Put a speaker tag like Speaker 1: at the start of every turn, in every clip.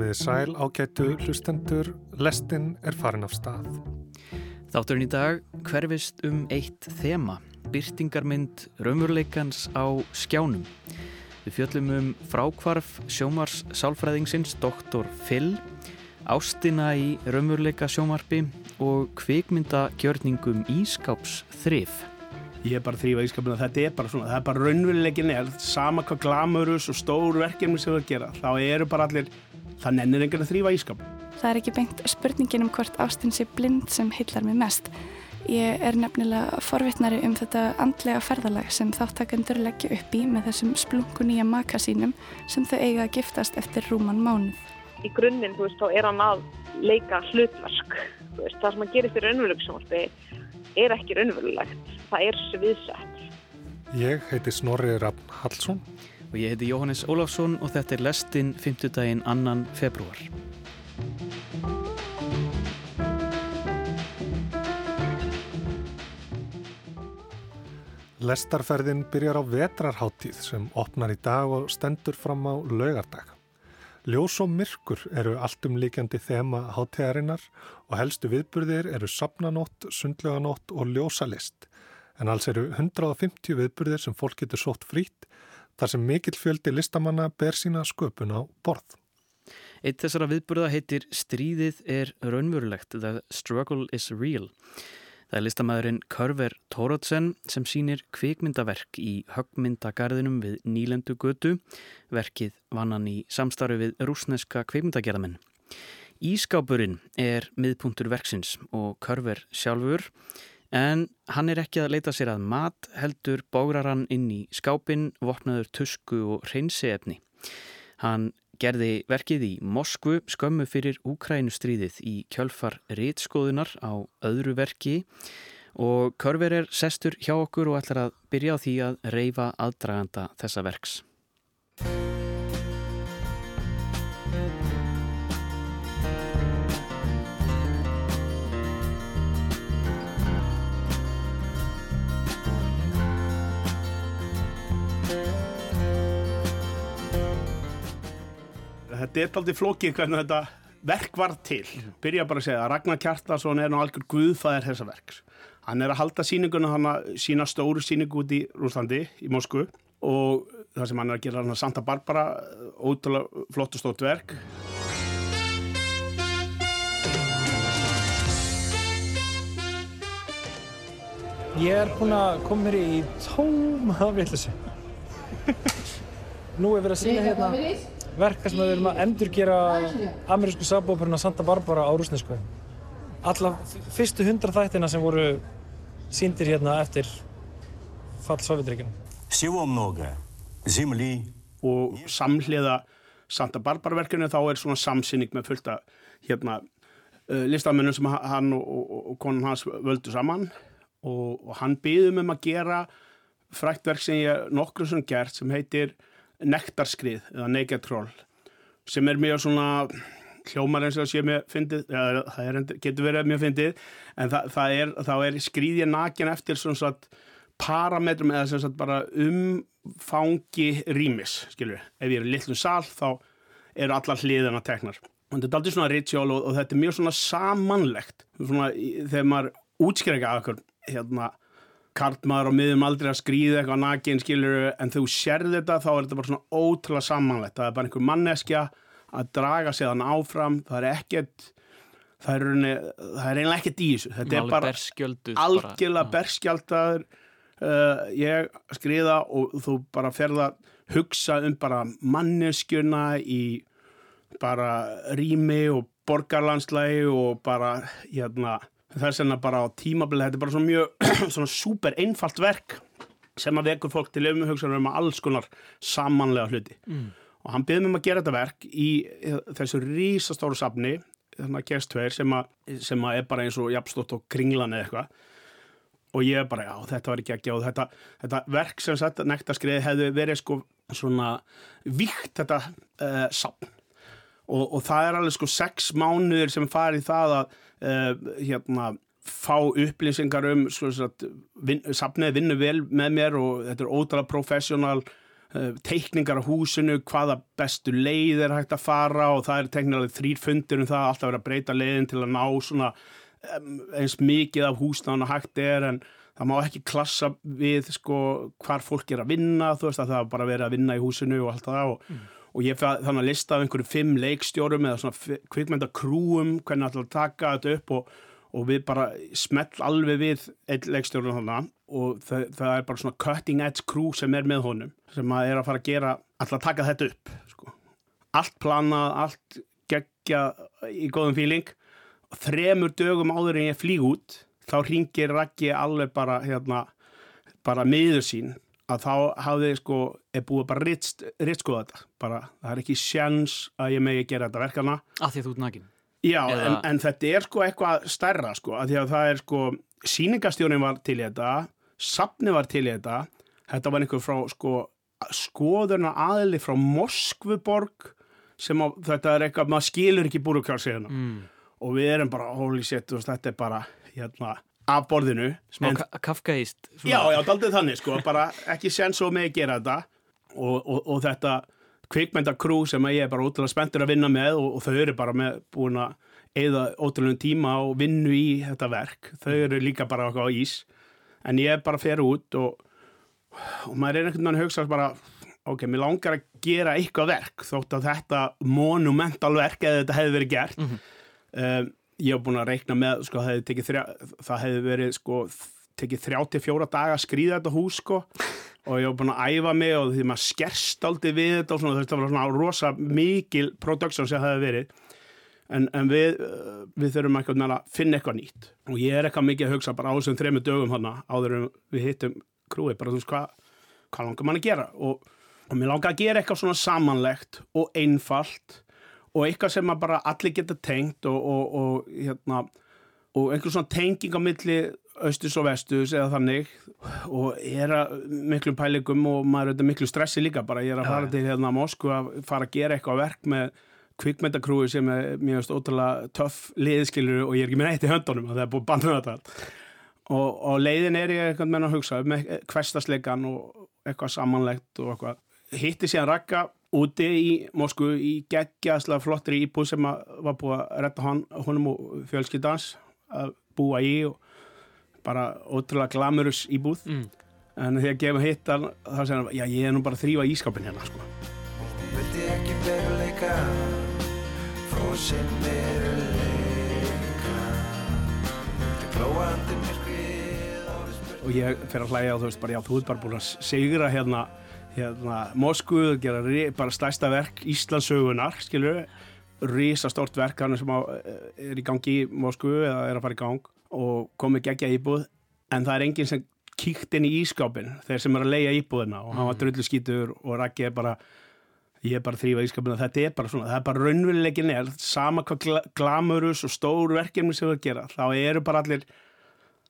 Speaker 1: Komiði sæl ágætu hlustendur, lestin er farin af stað.
Speaker 2: Þátturinn í dag hverfist um eitt þema, byrtingarmynd raunveruleikans á skjánum. Við fjöllum um frákvarf sjómars sálfræðingsins Dr. Phil, ástina í raunveruleika sjómarfi og kvikmyndagjörningum ískáps þrif.
Speaker 3: Ég er bara þrýfa ískapinu og þetta er bara svona, það er bara raunveruleikin er, sama hvað glamurus og stór verkefni sem við gera, þá eru bara allir, það nennir einhvern að þrýfa ískap.
Speaker 4: Það er ekki beint spurningin um hvort ástin sé blind sem hillar mig mest. Ég er nefnilega forvittnari um þetta andlega ferðalag sem þáttakendur leggja upp í með þessum splungu nýja maka sínum sem þau eiga að giftast eftir rúman mánuð.
Speaker 5: Í grunninn, þú veist, þá er hann að leika hlutverk. Veist, það sem hann gerir fyrir raunveruleiksjónvarpi er ekki raunverulegt. Það er sviðsett.
Speaker 1: Ég heiti Snorri Raffn Hallsson.
Speaker 2: Og ég heiti Jóhannes Ólafsson og þetta er lestinn 5. daginn annan februar.
Speaker 1: Lestarferðin byrjar á vetrarháttíð sem opnar í dag og stendur fram á laugardag. Ljós og myrkur eru alltumlíkjandi þema háttíðarinnar og helstu viðburðir eru sapnanótt, sundleganótt og ljósalist. En alls eru 150 viðburðir sem fólk getur sótt frít þar sem mikill fjöldi listamanna ber sína sköpun á borð.
Speaker 2: Eitt þessara viðburða heitir Stríðið er raunverulegt, The Struggle is Real. Það er listamæðurinn Körver Tórótsen sem sínir kvikmyndaverk í höggmyndagarðinum við Nýlendu götu. Verkið vann hann í samstarfi við rúsneska kvikmyndagerðamenn. Ískápurinn er miðpunktur verksins og Körver sjálfur en hann er ekki að leita sér að mat heldur bógrar hann inn í skápin, vopnaður tusku og hreinsiefni. Hann gerði verkið í Moskvu skömmu fyrir Úkrænustríðið í kjölfar rítskoðunar á öðru verki og Körver er sestur hjá okkur og ætlar að byrja á því að reyfa aðdraganda þessa verks.
Speaker 3: Þetta er aldrei flókið hvernig þetta verk var til. Byrja bara að segja að Ragnar Kjartarsson er nú algjör guðfæðir þessa verks. Hann er að halda síninguna hann að sína stóru síningu út í Rúslandi, í Moskvu og það sem hann er að gera hann að Santa Barbara, ótrúlega flott og stótt verk.
Speaker 6: Ég er búinn að koma mér í tóma afréttlösu. Nú er verið að sína hérna verka sem við erum að endurgjera amerísku sabóperuna Santa Barbara á rúsnesku. Alla fyrstu hundra þættina sem voru síndir hérna eftir fall Sovjetríkina.
Speaker 3: Og samhliða Santa Barbara verkinu þá er svona samsynning með fullta hérna, eh, listamennum sem hann og, og, og konun hans völdu saman og, og hann byðum um að gera fræktverk sem ég nokkur sem gert sem heitir nektarskrið eða negatról sem er mjög svona hljómar eins og sé mjög fyndið ja, það er, getur verið mjög fyndið en það, það er, er skrýðið nakin eftir svona svona parametrum eða svona bara umfangi rýmis, skilur ef ég er í litlum sál þá eru allar hliðina teknar. Og þetta er aldrei svona ritual og, og þetta er mjög svona samanlegt svona, þegar maður útskriða eitthvað hérna kartmaður á miðum aldrei að skrýða eitthvað nakin skilur en þú sérð þetta þá er þetta bara svona ótrúlega samanlegt. Það er bara einhver manneskja að draga sig þann áfram. Það er ekkert það er, er einlega ekkert í þessu. Þetta er bara algjörlega berskjaldadur uh, ég skrýða og þú bara ferða að hugsa um bara manneskjuna í bara rými og borgarlandslægi og bara hérna það er senna bara á tímabili þetta er bara svona mjög svona super einfalt verk sem að vekur fólk til umhugsanum um alls konar samanlega hluti. Mm. og hann byrði með að gera þetta verk í þessu rísastóru safni þannig að gerst tveir sem að, sem að er bara eins og jafnstótt og kringlan eða eitthvað. Og ég bara, já, þetta var ekki ekki og þetta, þetta verk sem sett nektarskriði hefði verið sko svona vikt þetta uh, safn. Og, og það er alveg sko sex mánuður sem farið það að hérna fá upplýsingar um vin, safnið vinnu vel með mér og þetta er ótrúlega professional uh, teikningar á húsinu, hvaða bestu leið er hægt að fara og það er teknilega þrýr fundir um það, alltaf verið að breyta leiðin til að ná svona um, eins mikið af húsnáðan að hægt er en það má ekki klassa við sko hvar fólk er að vinna, þú veist að það bara verið að vinna í húsinu og allt það og, mm. Og ég fann að lista af einhverju fimm leikstjórum eða svona kvikmyndakrúum hvernig það ætla að taka þetta upp og og við bara smell alveg við einn leikstjórnum þannig og það, það er bara svona cutting edge crew sem er með honum sem að er að fara að gera alltaf að taka þetta upp sko. allt planað, allt gegja í góðum fíling þremur dögum áður en ég flíg út þá ringir Raggi alveg bara hérna, bara miður sín að þá hafði sko, er búið bara rittskoða þetta, bara það er ekki sjans að ég megi gera þetta verkana
Speaker 2: að því þú ert nakin
Speaker 3: Já, Eða... en, en þetta er sko eitthvað stærra sko, að því að það er sko síningastjónin var til í þetta sapni var til í þetta. Þetta var einhver frá sko skoðurna aðli frá Moskvuborg sem á, þetta er eitthvað maður skilur ekki búrukjálsíðuna mm. og við erum bara, holy shit, þetta er bara hérna, af borðinu
Speaker 2: Smá en, kafkaíst
Speaker 3: Já, já, aldrei þannig sko, bara ekki sen svo með að gera þetta og, og, og þetta kvikmyndakrú sem ég er bara ótrúlega spenntur að vinna með og, og þau eru bara með búin að eða ótrúlega tíma og vinnu í þetta verk. Þau eru líka bara á ís en ég bara að fera út og, og maður er einhvern veginn að hugsa bara ok, mér langar að gera eitthvað verk þótt að þetta monumental verk eða þetta hefði verið gert. Mm -hmm. um, ég hef búin að reikna með, sko, hefði, þrjá, það hefði verið sko, tekið þrjá til fjóra daga að skrýða þetta hús sko og ég hef búin að æfa mig og því maður skerst aldrei við þetta og svona, þetta var svona rosa mikil production sem það hefði verið. En, en við, við þurfum eitthvað að finna eitthvað nýtt. Og ég er eitthvað mikið að hugsa bara á þessum þrejum dögum hana áður en við hittum krúi bara þú veist hvað hva langar mann að gera? Og, og mér langar að gera eitthvað svona samanlegt og einfalt og eitthvað sem maður bara allir geta tengt og, og, og hérna og einhver svona tenging á milli austus og vestus eða þannig og ég er að miklu pælingum og maður er auðvitað miklu stressi líka bara. Ég er að fara ja. til hérna Moskva að fara að gera eitthvað verk með kvikmyndakrúi sem er mjög ótrúlega töff liðskilur og ég er ekki með eitt í höndunum að það er búið bandið þetta og, og leiðin er ég eitthvað með að hugsa hverstasleikan og eitthvað samanlegt og eitthvað. Hitti síðan rakka úti í Moskvu í geggjaslega flottri íbúð sem var búið að retta hann, honum og fjölskyldans að búa í og bara ótrúlega glamurus íbúð. Mm. en þegar ég gefum hittan þá segir hann, já ég er nú bara að þrýfa ískapin hérna sko. Vildi ekki veruleika fróðsinn veruleika. Glóandi myrkvið og ég fer að hlæja og þú veist bara já þú ert bara búin að segra hérna hérna Moskvu, gera bara stærsta verk Íslandsögunar, skilur rísa stort verk hann sem á, er í gangi í Moskvu eða er að fara í gang og komið gegja íbúð en það er enginn sem kíkt inn í ískápin þeir sem er að leia íbúðina og hann var mm. drullu skítur og Raki er bara ég er bara að þrýfa ískápina, þetta er bara svona það er bara raunveruleikin er, sama hvað gla glamurus og stór verkefni sem það gera þá eru bara allir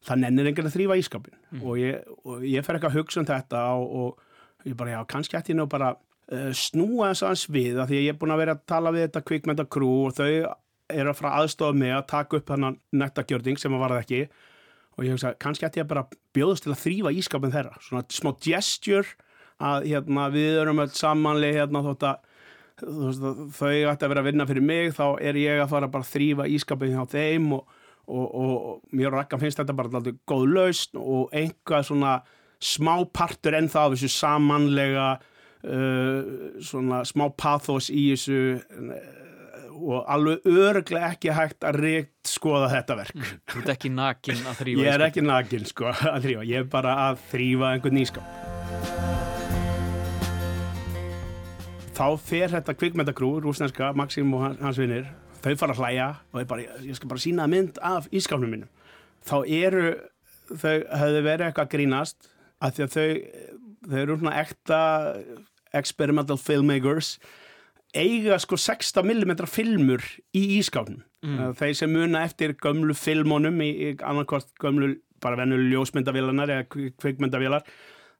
Speaker 3: það nennir enginn að þrýfa ískápin mm. og, ég, ég fer ekki að hugsa um þetta og, og ég bara, já, kannski ætti ég nú bara uh, snúa þess aðeins við að því að ég er búin að vera að tala við þetta kvikmyndakrú og þau er að fara aðstofa mig að taka upp þannan nettagjörðing sem að varða ekki. Og ég hugsa, kannski ætti ég bara bjóðast til að þrýfa ískapin þeirra, svona smá gesture að hérna, við erum öll samanli hérna þótt að þau ætti að vera að vinna fyrir mig þá er ég að fara bara að þrýfa ískapin hjá þeim og, og, og, og mér og Rækkan finnst þetta bara alltaf góð laust og einhvað svona smá partur en það af þessu samanlega uh, svona smá pathos í þessu og alveg örglega ekki hægt að reykt skoða þetta verk. Mm,
Speaker 2: Þú ert ekki nakin að þrýfa
Speaker 3: Ég er ekki nakin sko að þrýfa ég er bara að þrýfa einhvern nýskap Þá fer þetta kvikmyndakrú rúsneska, Maxim og hans vinnir þau fara að hlæja og bara, ég skal bara sína mynd af ískapnum minn þá eru þau hefðu verið eitthvað grínast að því að þau þau eru svona ekta experimental filmmakers eiga sko 60mm filmur í ískáknum mm. þeir sem muna eftir gömlu filmónum í, í annarkort gömlu bara vennu ljósmyndavélanar eða kvikmyndavélar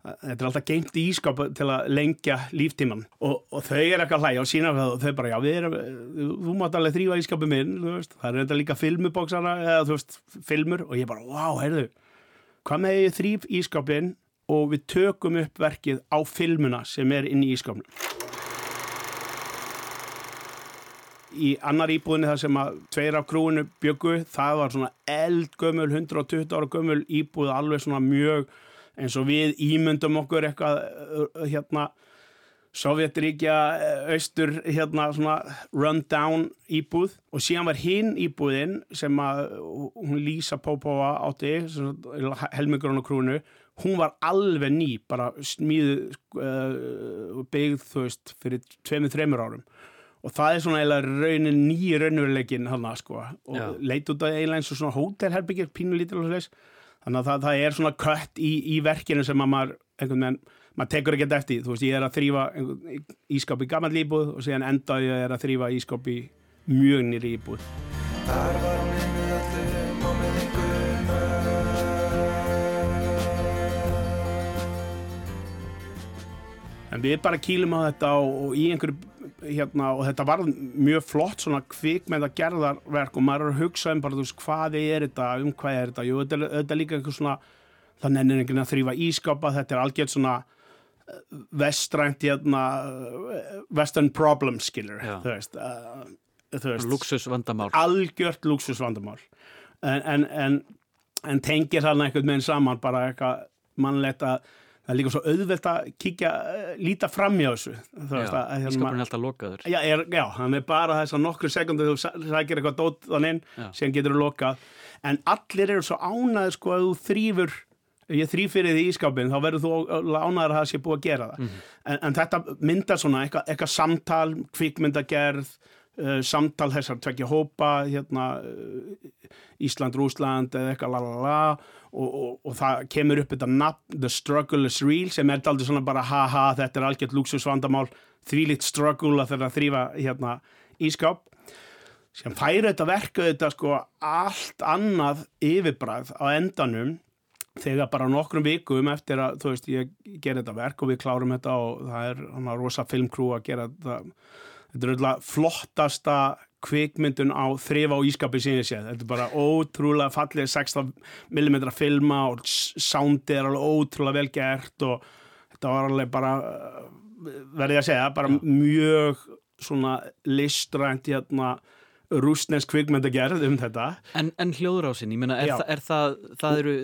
Speaker 3: þetta er alltaf geimt í ískáp til að lengja líftíman og, og þau er eitthvað hlæg og sína og þau bara já við erum þú mátt alveg þrýfa ískápum minn það er þetta líka filmubóksana eða þú veist filmur. Og ég bara wow heyrðu hvað með þrýf ískápin og við tökum upp verkið á filmuna sem er inn í ískapnum. Í annar íbúðinni þar sem að tveir af krúinu byggu, það var svona eldgömmul, 120 ára gömmul íbúð, alveg svona mjög eins og við ímyndum okkur eitthvað hérna Sovjetríkja austur hérna svona run down íbúð og síðan var hinn íbúðin sem að hún Lísa Popova átti helmingur hún á krúnu hún var alveg ný bara smíðu uh, byggð þú veist fyrir tveimur, þreimur árum. Og það er svona eiginlega raunin nýjir raunveruleikin hann að sko og Já. leit út af eiginlega eins og svona hótelherbyggir pínulítil og þess þannig að það, það er svona kött í, í verkinu sem að maður einhvern veginn maður tekur ekki þetta eftir, þú veist, ég er að þrýfa ískap í gammal íbúð og síðan enda ég er að þrýfa ískap í mjög nýri íbúð. Þar var minnuð En við bara kýlum á þetta og, og hérna og þetta var mjög flott svona kvikmynda gerðarverk og maður er að hugsa um bara þú veist hvað er þetta, um hvað er þetta, jú þetta þetta er líka einhver svona, þannig er einhvern veginn að þrýfa ískapa, þetta er algjörð svona vestrænt hérna, western problem skilur þú veist, uh,
Speaker 2: veist. Luxusvandamál
Speaker 3: algjört luxusvandamál en, en, en, en tengir þarna einhvern veginn saman bara eitthvað mannlegt að það er líka svo auðvelt að kíkja líta fram í þessu.
Speaker 2: Hérna Ískapurinn er alltaf lokaður.
Speaker 3: Já, er, já hann er bara þess að nokkur sekundu þú sækir eitthvað dót þannig sem getur þú lokað. En allir eru svo ánaði sko að þú þrýfur ég þrýf fyrir því ískapin þá verður þú ánaður að það sé búið að gera það. Mm -hmm. en, en þetta myndar svona eitthvað, eitthvað samtal, kvikmyndagerð samtal þessar tvekja hópa hérna, uh, Ísland, Rúsland eða eitthvað lalala og, og, og það kemur upp þetta nafn The Struggle is Real sem er aldrei svona bara haha þetta er algjört luxusvandamál þvílitt struggle að þeirra þrýfa hérna, ískap sem færi þetta verka þetta sko allt annað yfirbræð á endanum þegar bara nokkrum vikum eftir að þú veist ég ger þetta verk og við klárum þetta og það er hana rosa filmkrú að gera þetta þetta er alltaf flottasta kvikmyndun á þrif á ískapi sem ég sé þetta er bara ótrúlega fallið 16mm filma og soundið er alveg ótrúlega vel gert og þetta var alveg bara verði að segja, bara Já. mjög svona listrænt hérna rúsnesk kvikmyndagerð um þetta
Speaker 2: En, en hljóðrásin, ég meina, er, þa er það það eru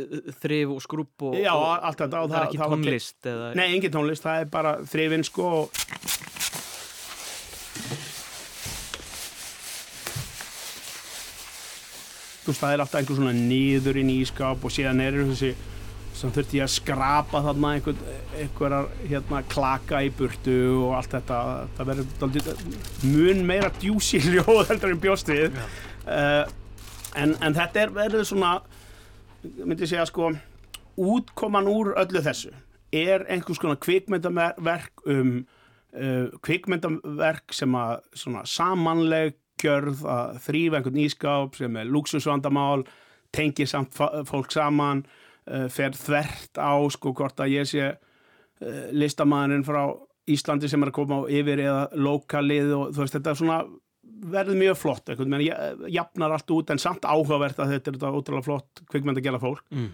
Speaker 2: þrif og skrúp og,
Speaker 3: Já, allt þetta
Speaker 2: og það, það er ekki tónlist?
Speaker 3: Var, eða... Nei, engin tónlist, það er bara þrifin sko og Þú veist, það er alltaf einhver svona nýður inn í ískap og síðan er þessi sem þurfti ég að skrapa þarna einhver, einhverjar hérna, klaka í burtu og allt þetta. Það verður mun meira djúsi hljóð heldur en bjóstið uh, en, en þetta er verður svona myndi ég segja sko útkoman úr öllu þessu er einhvers konar kvikmyndaverk um uh, kvikmyndaverk sem að svona samanleg gjörð að þrýfa einhvern ískáp sem er luxusvandamál tengir samt fólk saman uh, fer þvert á sko hvort að ég sé uh, listamæðurinn frá Íslandi sem er að koma á yfir eða lokalið og þú veist þetta er svona verður mjög flott eitthvað, menn ég jafnar allt út en samt áhugavert að þetta er þetta ótrúlega flott kvikmynd að gera fólk mm.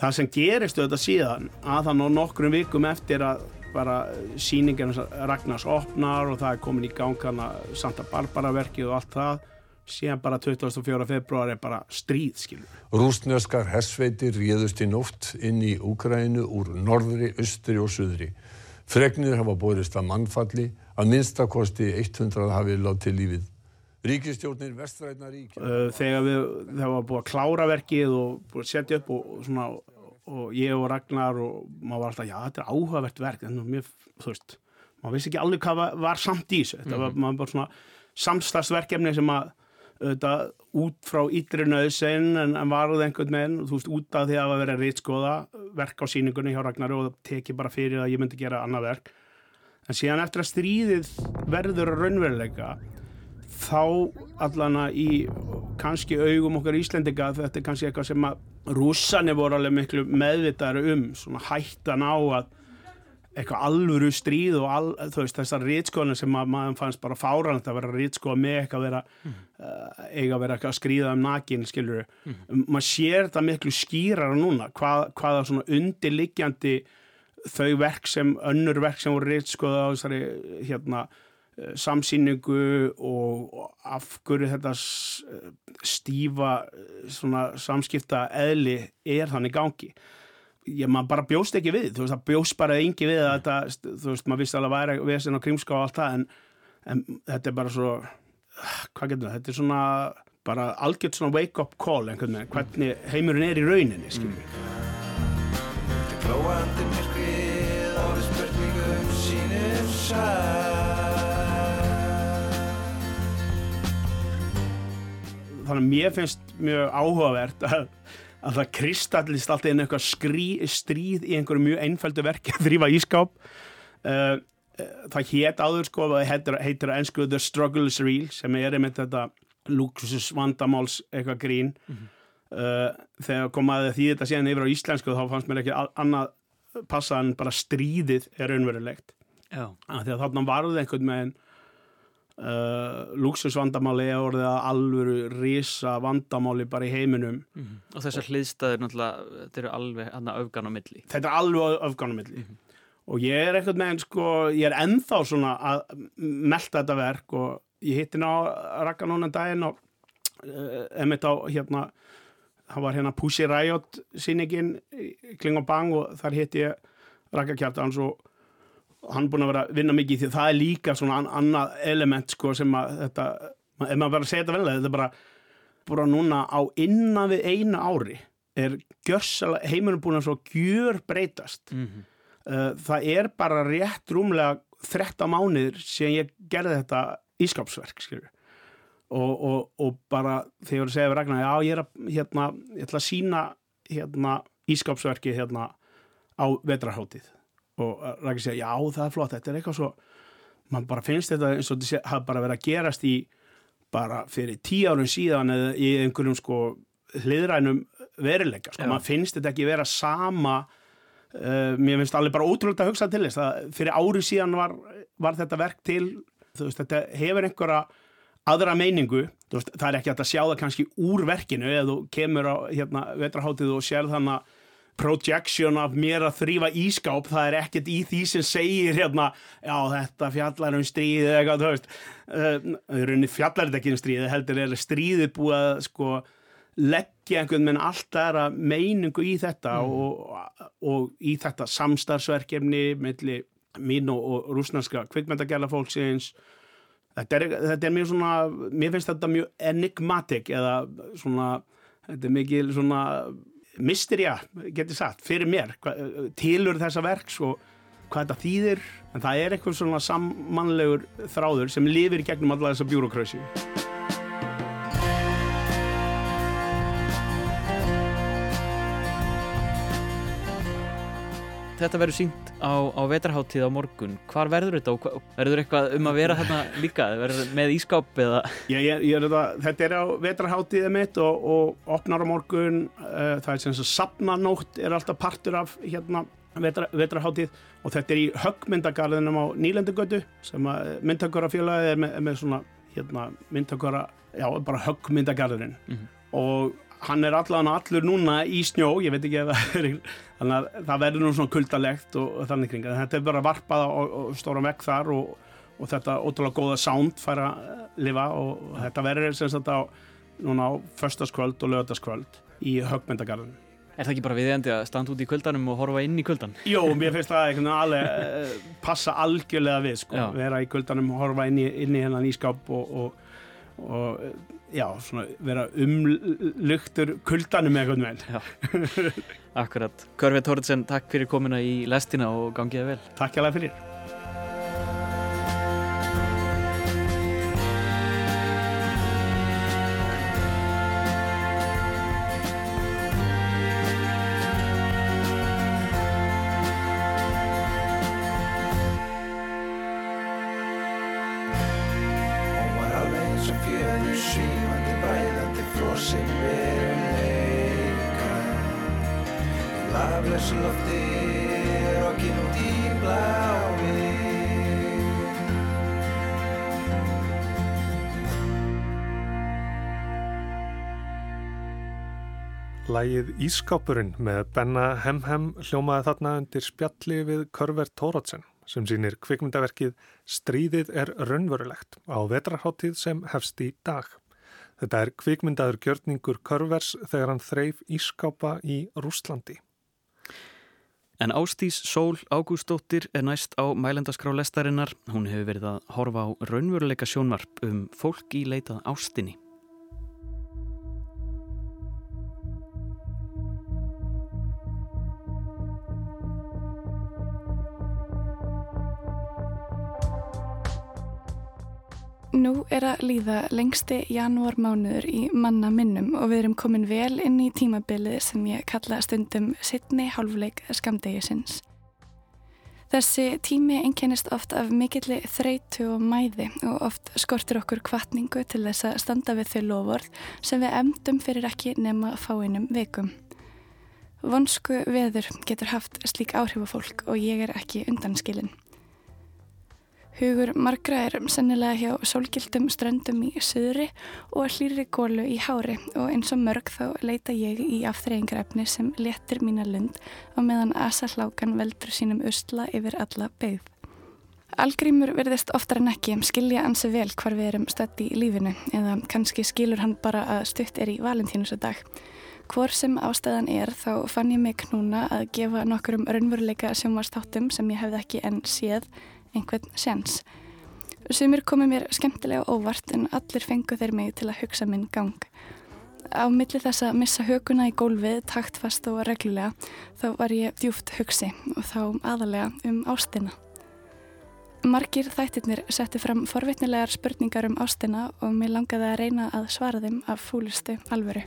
Speaker 3: það sem geristu þetta síðan að þann og nokkrum vikum eftir að bara síningin Ragnars opnar og það er komin í gang hana Santa Barbara verkið og allt það síðan bara 24. februar er bara stríð skilur.
Speaker 7: Rúsneskar hersveitir réðust í nótt inn í Úkrænu úr norðri, austri og suðri. Fregnir hafa borist að mannfalli að minnstakosti 100 hafi látið lífið. Ríkistjórnir vestræna rík.
Speaker 3: Þegar við, það var búið að klára verkið og búið að setja upp og svona og ég og Ragnar og maður var alltaf, já þetta er áhugavert verk en mér, þú veist, maður vissi ekki alveg hvað var, var samt í þessu. Þetta mm -hmm. var, maður bara svona samstagsverkefni sem að auðvitað út frá ytri nöðsinn en, en varð einhvern veginn þú veist út af því að það verið að reytskoða verk á síningunni hjá Ragnar og það teki bara fyrir að ég myndi gera annað verk en síðan eftir að stríðið verður raunveruleika þá allana í kannski augum okkar Íslendinga þetta er kannski eitthvað sem að rússani voru alveg miklu meðvitaður um svona hættan á að eitthvað alvöru stríð og þú veist þessar rítskóðanir sem að maður fannst bara fárand að vera rítskóða með eitthvað að vera mm. uh, eiga að vera að skrýða um nakin skilur, mm. maður sér þetta miklu skýrar núna, hvað, hvaða svona undirliggjandi þau verk sem, önnur verk sem voru rítskóða á þessari hérna samsýningu og, afgöru þetta stífa uh, svona samskipta eðli er þannig gangi. Ég maður bara bjóst ekki við þú veist, það bjóst bara engi við að þetta þú veist, maður vissi alveg að væri vesen og krimska og allt það en, en þetta er bara svo hvað getur það, þetta er svona bara algjört svona wake up call einhvern veginn, hvernig heimurinn er í rauninni skiljum við Glóandi myrkrið á við spurningum sínum sæl Þannig að mér finnst mjög áhugavert að að það kristallist alltaf inn eitthvað skrí, stríð í einhverju mjög einfældu verki að þrýfa ískáp. Uh, það hétt áður sko heitir, heitir að ennsku The Struggle is Real sem er einmitt þetta luxus vandamáls eitthvað grín. Mm -hmm. uh, þegar komaði því þetta síðan yfir á íslensku þá fannst mér ekki annað passa en bara stríðið er raunverulegt. Því að þarna varði einhvern meginn Uh, luxusvandamáli er orðið að alvöru risa vandamáli bara í heiminum mm
Speaker 2: -hmm. og þessar hliðstæðir náttúrulega þetta eru alveg öfgan á milli
Speaker 3: þetta er alveg öfgan á milli mm -hmm. og ég er eitthvað með sko, ég er ennþá svona að melda þetta verk og ég hitti ná rakka núna en daginn og uh, emitt á hérna það var hérna Pussy Riot síningin Kling og Bang og þar hitti ég rakka kjátt hans og hann búin að vera að vinna mikið því. Það er líka svona annað element sko sem að þetta, ef maður verður að segja þetta vel þetta er bara, bara núna á innan við eina ári er heimurinn búin að svo gjör breytast mm -hmm. það er bara rétt rúmlega 13 mánuður sem ég gerði þetta ískapsverk skilur og, og, og bara þegar ég segja við Ragnar já ég er að, hérna, ég ætla að sína hérna ískapsverki hérna á vetrahátið og rækir segja já það er flott, þetta er eitthvað svo mann bara finnst þetta eins og þetta hafa bara verið að gerast í bara fyrir tíu árun síðan eða í einhverjum sko hliðrænum verileika sko, mann finnst þetta ekki vera sama uh, mér finnst allir bara ótrúlega að hugsa til þess að fyrir ári síðan var, var þetta verk til þú veist þetta hefur einhverja aðra meiningu, veist, það er ekki að sjá það kannski úr verkinu eða þú kemur á hérna vetraháttið og sér þannig projection af mér að þrýfa ískáp það er ekkert í því sem segir hérna, já þetta fjallar um stríði eða eitthvað, þú veist uh, fjallar þetta ekki um stríði, heldur er stríði búið að sko leggja einhvern menn allt aðra meiningu í þetta mm. og, og í þetta samstarfsverkefni melli mín og, og rúsnarska kvikmyndagjala fólksins þetta er, þetta er mjög svona mér finnst þetta mjög enigmatic eða svona, þetta er mikið svona misterja, getur sagt, fyrir mér tilur þessa verks og hvað þetta þýðir en það er eitthvað svona sammannlegur þráður sem lifir gegnum alla þessa bjúrokrösi
Speaker 2: Þetta verður sínt á, á vetraháttíð á morgun. Hvar verður þetta og verður eitthvað um að vera hérna líka? Verður með ískáp eða?
Speaker 3: Já, ég, ég þetta, er á vetraháttíðið mitt og, og opnar á morgun. Uh, það er sem að sapnanótt er alltaf partur af hérna vetra, vetraháttíð og þetta er í höggmyndagarðinum á Nýlendugötu sem að myndtökkurafélagið er með, með svona hérna myndtökkura, já bara höggmyndagarðin mm -hmm. og hann er allan allur núna í snjó, ég veit ekki ef það er þannig að það verður nú svona kuldalegt og, og þannig kring, þetta er bara varpað og, og stóra vekk þar og, og þetta ótrúlega góða sound fær að lifa og þetta verður sem sagt á núna á förstaskvöld og lögataskvöld í högmyndagarðinu.
Speaker 2: Er það ekki bara viðendi að standa út í kvöldanum og horfa inn í kvöldan?
Speaker 3: Jó, mér finnst það alveg uh, passa algjörlega við sko, Já. vera í kvöldanum og horfa inn í, inn í hennan ískap og og já, svona vera umlugtur kuldanum eitthvað með
Speaker 2: Akkurat, Körfi Tóriðsen, takk fyrir komina í lestina og gangið vel.
Speaker 3: Takk hjá það fyrir
Speaker 1: Lægið Ískápurinn með Benna Hemhem hljómaði þarna undir spjalli við Körver Tóratsen sem sínir kvikmyndaverkið Stríðið er raunverulegt á vetrarháttíð sem hefst í dag. Þetta er kvikmyndaður gjörningur Körvers þegar hann þreif Ískápa í Rúslandi.
Speaker 2: En Ástís Sól Ágústóttir er næst á mælendaskrá lestarinnar. Hún hefur verið að horfa á raunveruleika sjónvarp um fólk í leitað ástinni.
Speaker 4: Nú er að líða lengsti janúarmánuður í manna minnum og við erum komin vel inn í tímabilið sem ég kalla stundum sittni hálfleik skamdegisins. Þessi tími einkennist oft af mikilli þreitu og mæði og oft skortur okkur kvartningu til þess að standa við þau lofórð sem við emdum fyrir ekki nema fáinum vikum. Vonsku veður getur haft slík áhrif á fólk og ég er ekki undanskilinn. Hugur margra er sennilega hjá sólgildum ströndum í söðri og hlýri gólu í hári og eins og mörg þá leita ég í afþreyingarefni sem letir mína lund og meðan asahlákan veldur sínum usla yfir alla beigð. Algrímur verðist oftar en ekki skilja ansi vel hvar við erum stötti í lífinu eða kannski skilur hann bara að stutt er í valentínusadag. Hvor sem ástæðan er þá fann ég mig knúna að gefa nokkur um raunveruleika sjónvastáttum sem ég hefði ekki enn séð einhvern sens. Sumir komi mér skemmtilega óvart en allir fengu þeir mig til að hugsa minn gang. Á milli þess að missa höguna í gólfið, taktfast og reglulega, þá var ég djúft hugsi og þá aðalega um ástina. Margir þættirnir setti fram forvitnilegar spurningar um ástina og mér langaði að reyna að svara þeim af fúlistu alvöru.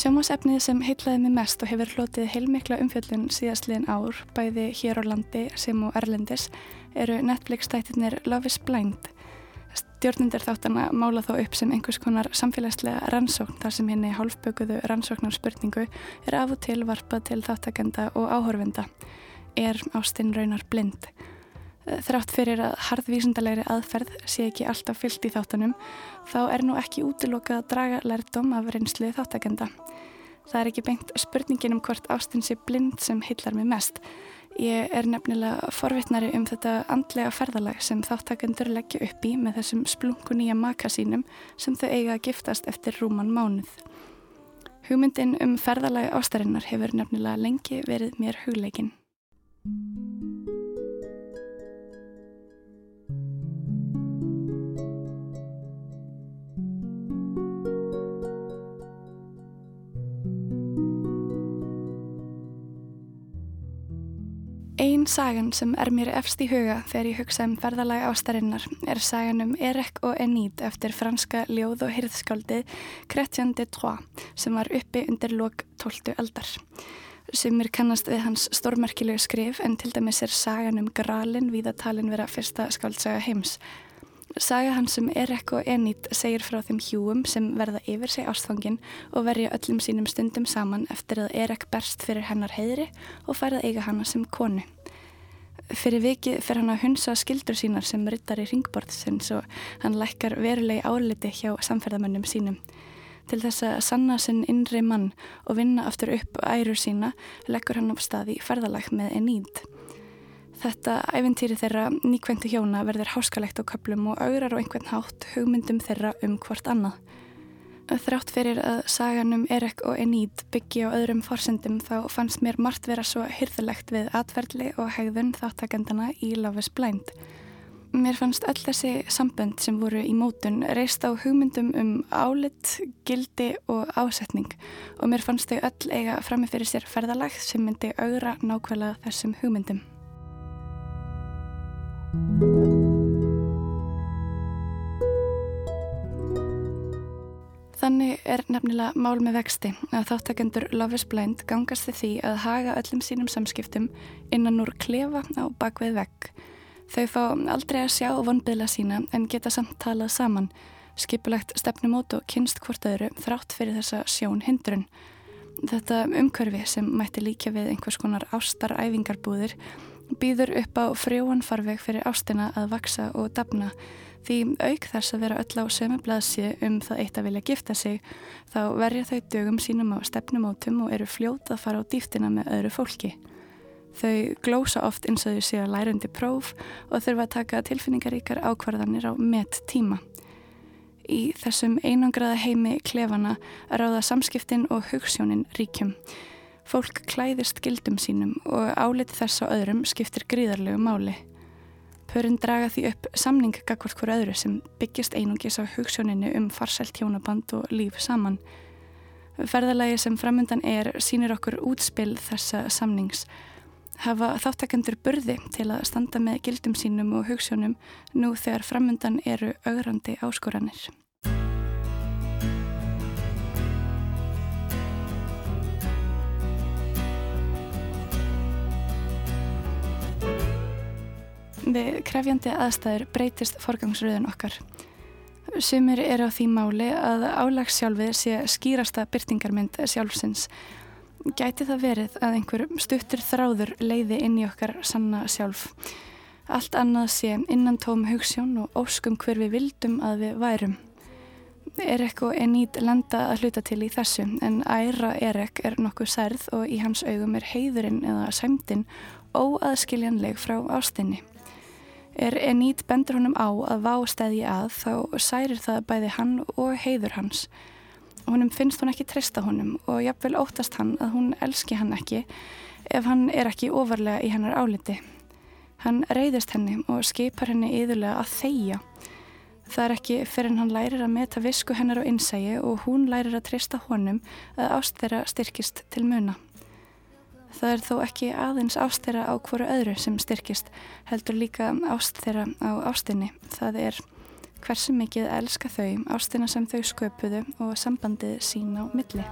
Speaker 4: Sjómasefnið sem heitlaði mig mest og hefur hlotið heilmikla umfjöldun síðastliðin ár, bæði hér á landi sem og Erlendis, eru Netflix-tættirnir Love is Blind. Stjórnundir þáttana mála þá upp sem einhvers konar samfélagslega rannsókn þar sem henni hálfbökuðu rannsóknar spurningu er af og til varpað til þáttakenda og áhorfenda. Er ástinn raunar blind? Þrátt fyrir að harðvísundalegri aðferð sé ekki alltaf fyllt í þáttunum, þá er nú ekki útilokað að draga lærdom af reynslu þáttakenda. Það er ekki beint spurningin um hvort ástin sé blind sem hillar mig mest. Ég er nefnilega forvittnari um þetta andlega ferðalag sem þáttakendur leggja upp í með þessum splungu nýja maka sínum sem þau eiga að giftast eftir rúman mánuð. Hugmyndin um ferðalagi ástarinnar hefur nefnilega lengi verið mér hugleikin. Einn sagan sem er mér efst í huga þegar ég hugsa um ferðalag ástarinnar er sagan um Erek og Enid eftir franska ljóð- og hyrðskáldi Chrétien de Troyes sem var uppi undir lok 12. aldar. Sumir kannast við hans stórmerkilegu skrif en til dæmis er sagan um Gralin við að talin vera fyrsta skáldsaga heims Saga hans um Erek og Enid segir frá þeim hjúum sem verða yfir sig ástfangin og verja öllum sínum stundum saman eftir að Erek berst fyrir hennar heiðri og færða eiga hana sem konu. Fyrir vikið fer hann að hunsa skildur sínar sem ryttar í ringborðsins og hann lækkar verulegi áliti hjá samferðamönnum sínum. Til þess að sanna sinn innri mann og vinna aftur upp ærur sína leggur hann á staði ferðalag með Enid. Þetta æfintýri þeirra nýkvæntu hjóna verður háskalegt á köplum og augrar á einhvern hátt hugmyndum þeirra um hvort annað. Þrátt fyrir að saganum Erek og Enid byggi á öðrum forsendum þá fannst mér margt vera svo hyrðulegt við atverðli og hegðun þáttakendana í Love is Blind. Mér fannst öll þessi sambönd sem voru í mótun reist á hugmyndum um álit, gildi og ásetning og mér fannst þau öll eiga framifyrir sér ferðalag sem myndi augra nákvæmlega þessum hugmyndum. Þannig er nefnilega mál með vexti að þáttakendur Love is Blind gangast þið því að haga öllum sínum samskiptum innan úr klefa á bakvið vegg. Þau fá aldrei að sjá vonbyðla sína en geta samt talað saman, skipulegt stefnumót og kynst hvort öðru þrátt fyrir þessa sjón hindrun. Þetta umkörfi sem mætti líka við einhvers konar ástaræfingarbúðir býður upp á frjóan farveg fyrir ástina að vaksa og dafna því auk þess að vera öll á sömu blaðsi um það eitt að vilja gifta sig þá verja þau dögum sínum á stefnumótum og eru fljóta að fara á dýftina með öðru fólki. Þau glósa oft eins og þau séu að læra undir próf og þurfa að taka tilfinningaríkar ákvarðanir á met tíma. Í þessum einangraða heimi klefana ráða samskiptin og hugssjónin ríkjum. Fólk klæðist gildum sínum og álit þess á öðrum skiptir gríðarlegu máli. Pörinn draga því upp samning gagvart hver öðru sem byggist einungis á hugssjóninu um farsælt hjónaband og líf saman. Ferðalagi sem framundan er sínir okkur útspill þessa samnings hafa þáttakendur burði til að standa með gildum sínum og hugssjónum nú þegar framundan eru augrandi áskoranir. Við krefjandi aðstæður breytist forgangsröðun okkar. Sumir eru á því máli að álagsjálfið sé skýrasta byrtingarmynd sjálfsins gæti það verið að einhver stuttur þráður leiði inn í okkar sanna sjálf. Allt annað sé innan tóm hugssjón og óskum hver við vildum að við værum. Erek og Enid lenda að hluta til í þessu en æra Erek er nokkuð særð og í hans augum er heiðurinn eða sæmdinn óaðskiljanleg frá ástinni. Er Enid bendur honum á að vá stæði að þá særir það bæði hann og heiður hans honum finnst hún ekki treysta honum og jafnvel óttast hann að hún elski hann ekki ef hann er ekki ofarlega í hennar áliti. Hann reyðist henni og skipar henni yðurlega að þeia. Það er ekki fyrir hann lærir að meta visku hennar og innsægi og hún lærir að treysta honum að ást þeirra styrkist til muna. Það er þó ekki aðeins ást þeirra á hverju öðru sem styrkist, heldur líka ást þeirra á ástinni. Það er hversu mikið elska þau ástina sem þau sköpuðu og sambandið sín á milli.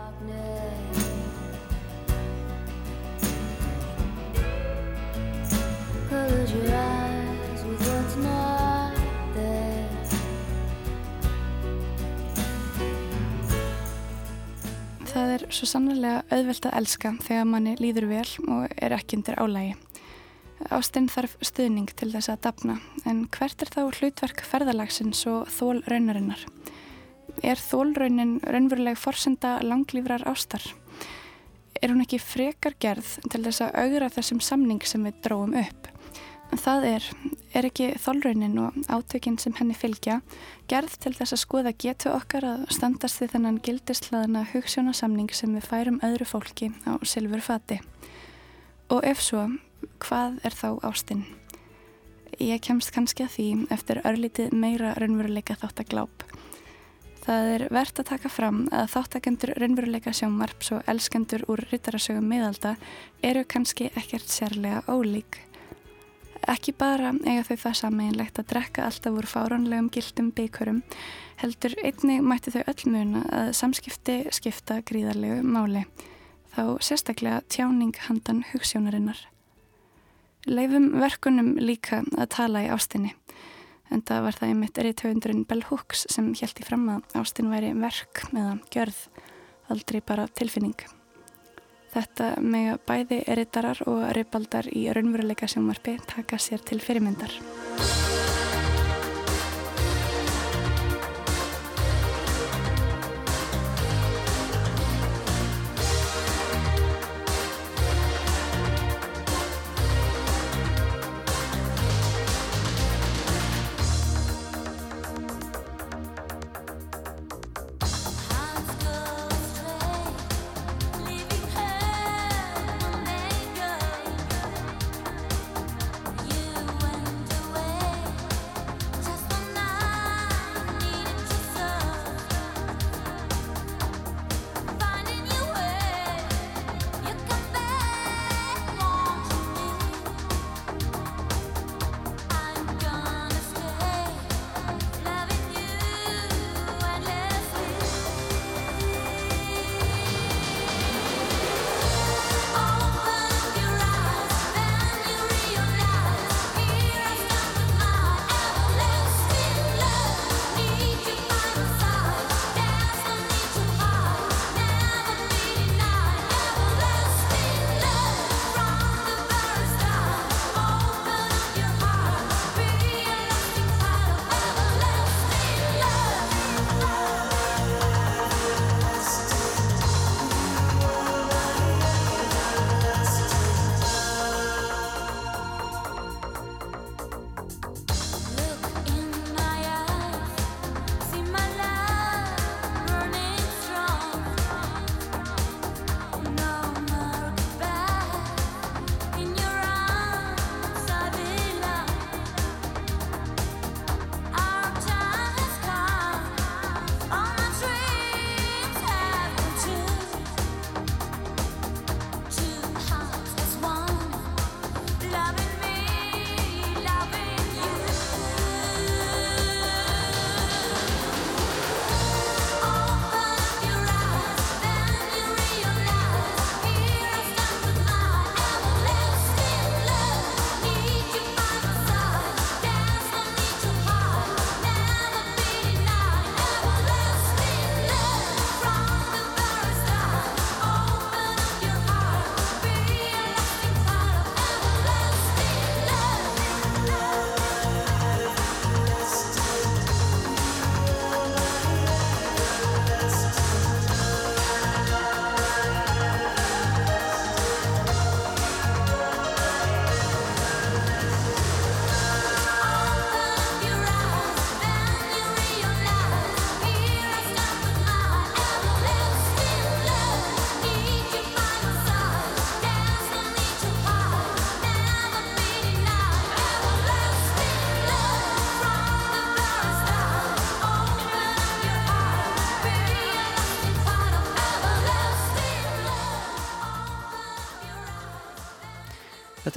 Speaker 4: Það er svo sannlega auðvelt að elska þegar manni líður vel og er ekki undir álægi. Ástinn þarf stuðning til þess að dapna, en hvert er þá hlutverk ferðalagsins og þól raunarinnar? Er þólraunin raunveruleg forsenda langlýfrar ástar? Er hún ekki frekar gerð til þess að augra þessum samning sem við dróum upp? Það er, er ekki þólraunin og átökinn sem henni fylgja gerð til þess að skoða getu okkar að standast við þennan gildislaðana hugssjónasamning sem við færum öðru fólki á silfur fati? Og ef svo, hvað er þá ástinn? Ég kemst kannski að því eftir örlítið meira raunveruleika þáttagláp. Það er verðt að taka fram að þáttakendur raunveruleika sjómarps og elskendur úr ryttarasögum miðalda eru kannski ekkert sérlega ólík. Ekki bara eiga þau það sameinlegt að drekka alltaf úr fáránlegum gildum byggjurum, heldur einnig mætti þau öll muna að samskipti skipta gríðarlegu máli, þá sérstaklega tjáning handan hugssjónarinnar. Leifum verkunum líka að tala í ástinni. En það var það einmitt erithöfundurinn Bell Hooks sem í fram að ástin væri verk eða gjörð, aldrei bara tilfinning. Þetta með bæði eritarar og reypaldar í raunveruleika sjómarfi taka sér til fyrirmyndar.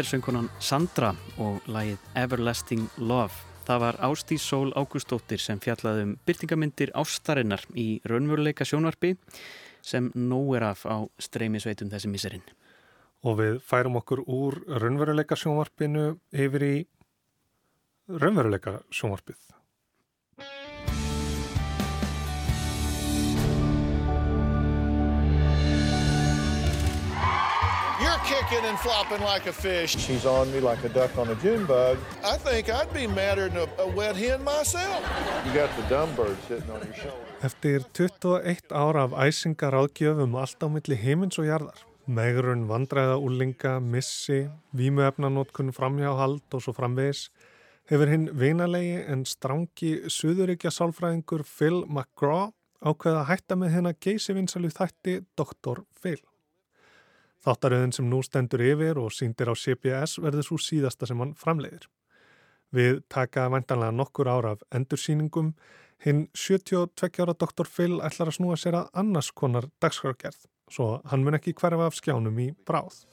Speaker 2: Þetta söngkonan Sandra og lagið Everlasting Love. Það var Ástís Sól Ágústóttir sem fjallaði um byrtingamindir ástarinnar í raunveruleika sjónvarpi sem nóg er af á streymisveitum þessi miserinn.
Speaker 1: Og við færum okkur úr raunveruleika sjónvarpinu yfir í raunveruleika sjónvarpið.
Speaker 8: Kicking and flopping like a fish. She's on me like a duck on a June bug. I think I'd be madder than a, a wet hen myself. You got the dumb bird sitting on your shoulder.
Speaker 1: Eftir 21 ára af æsingar ágjöfum allt á milli heimins og jarðar, megrun, vandræða, úlinga, missi, vímuefnanótkun, framhjáhald og svo framvegis, hefur hinn vinalegi en strangi suðuríkja sálfræðingur Phil McGraw ákveða að hætta með henn að geysi vinsalu þætti Dr. Phil. Þáttaröðin sem nú stendur yfir og síndir á CBS verður svo síðasta sem hann framleiðir. Við taka vendanlega nokkur ára af endursýningum. Hinn 72 ára Dr. Phil ætlar að snúa sér að annars konar dagskrargerð, svo hann mun ekki hverfa af skjánum í bráð.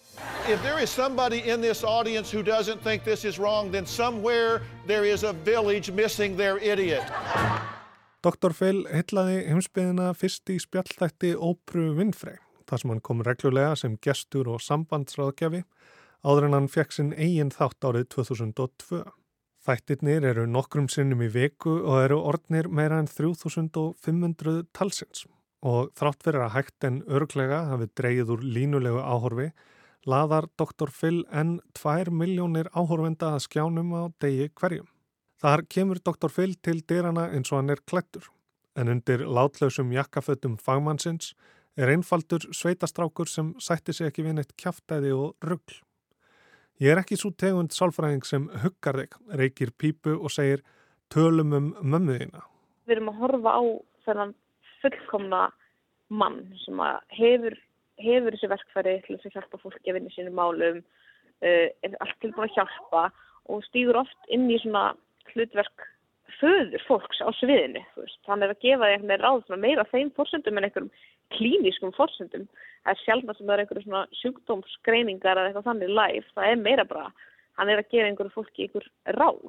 Speaker 8: If there is somebody in this audience who doesn't think this is wrong, then somewhere there is a village missing their idiot.
Speaker 1: Dr. Phil heitlaði heimsbyðina fyrst í spjallþætti Ópru Winfrey þar sem hann kom reglulega sem gestur og sambandsráðgjafi áður en hann fekk sinn eigin þátt árið 2002. Þættirnir eru nokkrum sinnum í viku og eru orðnir meira en 3500 talsins og þrátt fyrir að hægt en örglega hafi dreyið úr línulegu áhorfi laðar Dr. Phil enn 2 miljónir áhorfenda að skjánum á degi hverjum. Þar kemur Dr. Phil til dyrana eins og hann er klættur en undir látlausum jakkafötum fagmannsins er einfaldur sveitastrákur sem sætti sig ekki við neitt kjáftæði og ruggl. Ég er ekki svo tegund sálfræðing sem huggar þig, reykir pípu og segir tölum um mömmuðina.
Speaker 5: Við erum að horfa á þennan fullkomna mann sem hefur, hefur þessi verkfæri til þess að hjálpa fólki að vinna sínum málum, uh, er allt tilbúin að hjálpa og stýgur oft inn í svona hlutverk föður fólks á sviðinu. Þannig að gefa þig með ráð meira þeim fórsöndum en einhverjum klínískum fórsöndum. Það er sjálf að það er einhverju svona sjúkdómsgreiningar eða eitthvað þannig live. Það er meira bara, hann er að gera einhverju fólki einhver ráð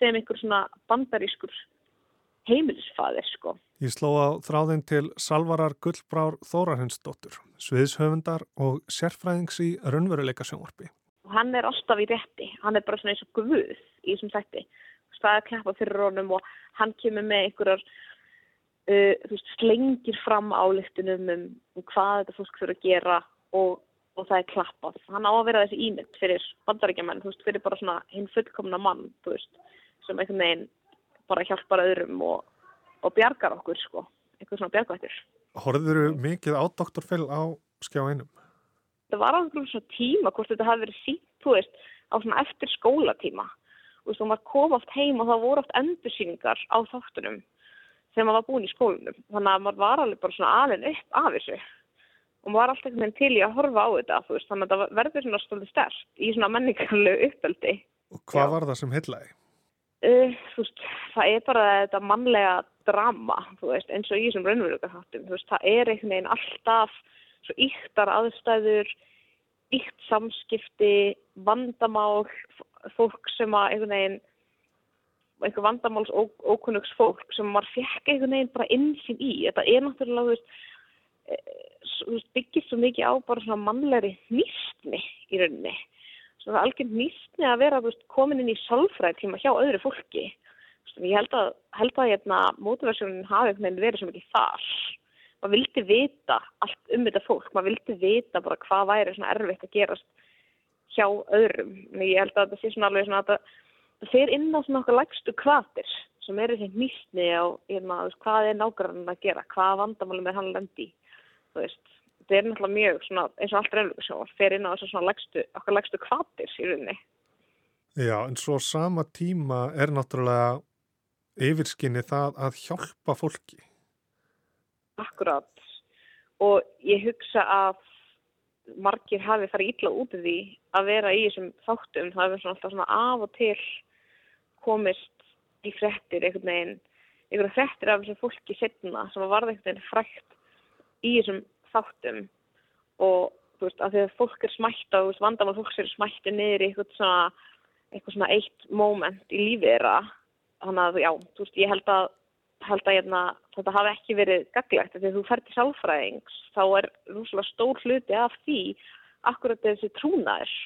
Speaker 5: sem einhver svona bandarískur heimilisfaðir sko.
Speaker 1: Ég sló á þráðin til Salvarar Gullbrár Þórarhensdóttur, sviðshöfundar og sérfræðings í raunveruleika sjónvarpi.
Speaker 5: Hann er alltaf í rétti, hann er bara svona eins og guð í þessum sætti. Það er klappa fyrir honum og hann kemur með einhverjar uh, veist, slengir fram álíktunum um, um hvað þetta fólk fyrir að gera og, og það er klappað. Hann á að vera þessi ímynd fyrir bandarækjaman, fyrir bara svona hinn fullkomna mann veist, sem einhvern veginn bara hjálpar öðrum og, og bjargar okkur, sko, einhvern svona bjargvættur.
Speaker 1: Horður þú mikið á Dr. Phil á skjá einum?
Speaker 5: Það var alveg svona tíma hvort þetta hafi verið sínt, þú veist, á svona eftir skólatíma. Þú veist, og maður kom oft heim og það voru oft endursýningar á þáttunum sem maður var búin í skólunum. Þannig að maður var alveg bara svona alveg upp af þessu og maður var alltaf einhvern veginn til í að horfa á þetta, þú veist, þannig að það verður svona stoltið stert í svona menningarlegu uppöldi.
Speaker 1: Og hvað Já. var það sem heitlaði?
Speaker 5: Uh, þú veist, það er bara þetta mannlega drama, þú veist, eins og í þessum raunveruleikaháttum, þú veist, það er einhvern veginn alltaf svo yktar aðstæður, ykt samskipti, vandamál, fólk sem að einhvern veginn einhver vandamáls ókunnugs fólk sem maður fekk einhvern veginn bara innsýn í. Þetta er náttúrulega, þú veist, byggist svo mikið á bara svona mannlegri nýstni í rauninni. Svona algjörn nýstni að vera, þú veist, komin inn í sálfræð tíma hjá öðru fólki. Ég held að, held að hérna, mótiversjónin hafi einhvern veginn verið svo mikið þar. Maður vildi vita allt um þetta fólk. Maður vildi vita bara hvað væri svona erfitt að gerast hjá öðrum. Ég held að þetta sé svona alveg svona að þetta fer inn á svona okkar lægstu kvatir sem eru því nýstni á hérna, hvað er nákvæmlega að gera, hvað vandamálum er hann lendi veist, þetta er náttúrulega mjög svona, eins og allt reynlega svo, fer inn á svona lægstu, okkar lægstu kvatir í rauninni.
Speaker 1: Já, en svo sama tíma er náttúrulega yfirskinni það að hjálpa fólki.
Speaker 5: Akkurát og ég hugsa að margir hafi farið illa út af því að vera í þessum þáttum, það er svona alltaf svona af og til komist í frettir einhvern veginn, einhverja frettir af þessum fólki setna sem var einhvern veginn frækt í þessum þáttum og þú veist, að því að fólk er smætt á, vandamál fólks er smætti niður í eitthvað svona, eitthvað svona eitt moment í lífið þeirra. Þannig að, já, þú veist, ég held að, held að hérna, þetta hafi ekki verið gaglegt. Þegar þú fer til sálfræðings, þá er rúslega stór hluti af því akkurat þessi trúnaður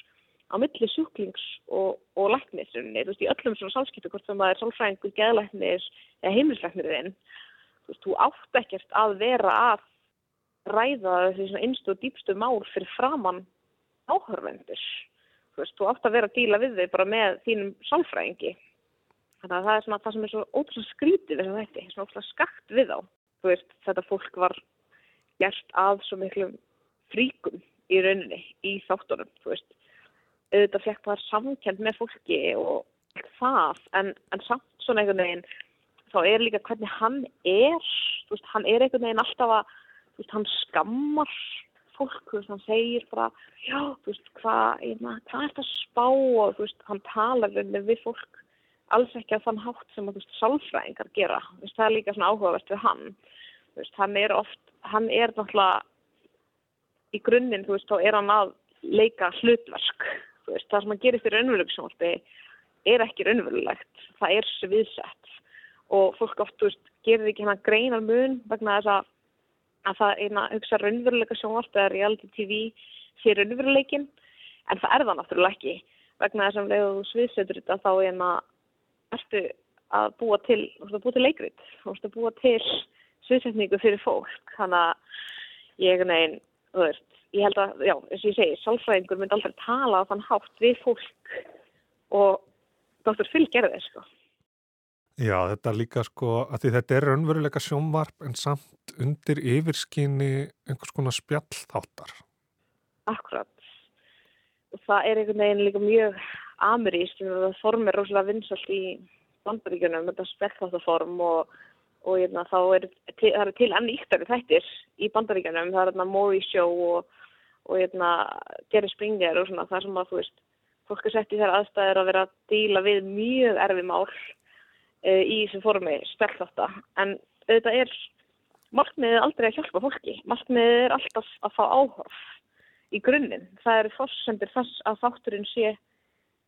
Speaker 5: á milli sjúklings og, og læknisrunni. Þú veist, í öllum svona sálskiptu, hvort sem það er sálfræðingur, geðlæknis eða heimilislæknirinn, þú veist, þú átt ekkert að vera að ræða þessi svona innstu og dýpstu mál fyrir framann áhörvendur. Þú veist, þú átt að vera að díla við þau bara með þínum sálfræðingi. Þannig að það er svona það sem er svo ótrúlega skrítið við þetta, svona ótrúlega skakt við á. Þú veist, þetta fólk var gert að svo miklu fríkum í rauninni, í þáttunum, þú veist. Auðvitað fekk það samkend með fólki og það, en, en samt svona einhvern veginn, þá er líka hvernig hann er, veist, hann er einhvern veginn alltaf að veist, hann skammar fólk, veist, hann segir bara, já, þú veist, hvað, hvað er þetta spá? Og hann talar við fólk alls ekki að þann hátt sem að, sálfræðingar gera, það er líka svona áhugavert við hann, hann er oft, hann er náttúrulega í grunninn, þú veist, þá er hann að leika hlutverk, veist, það sem hann gerir fyrir raunverulegsjónaldi er ekki raunverulegt, það er sviðsett. Og fólk oft, veist, gerir ekki hann að greina mun vegna þess að að það eina hugsa raunveruleika sjónvart eða reality tv sé raunveruleikin en það er það náttúrulega ekki. Vegna þess að þú sviðsetur þetta þá er það ertu að búa til, að til leikrit að búa til sviðsetningu fyrir fólk. Þannig að ég nein, þú veist ég held að, já, eins og ég segi, sálfræðingur myndi aldrei tala á þann hátt við fólk og gerði það sko
Speaker 1: Já, þetta líka sko, að því þetta er raunveruleika sjónvarp en samt undir yfirskinni einhvers konar spjallþáttar.
Speaker 5: Akkurat. Það er einhvern veginn líka mjög ameríst, það formir rosalega vinsalt í bandaríkjunum, þetta spjallþáttaform og, og eitna, þá er, það er til enn íktari þættir í bandaríkjunum, það er Maury Show og, og eitna, Jerry Springer og svona, það sem að þú veist, fólk er sett í þær aðstæðir að vera að díla við mjög erfi mál uh, í þessu formi spjallþátta. En auðvitað er markmiðið aldrei að hjálpa fólki. Markmiðið er alltaf að fá áhörf í grunninn, það eru fórsendir þess að þátturinn sé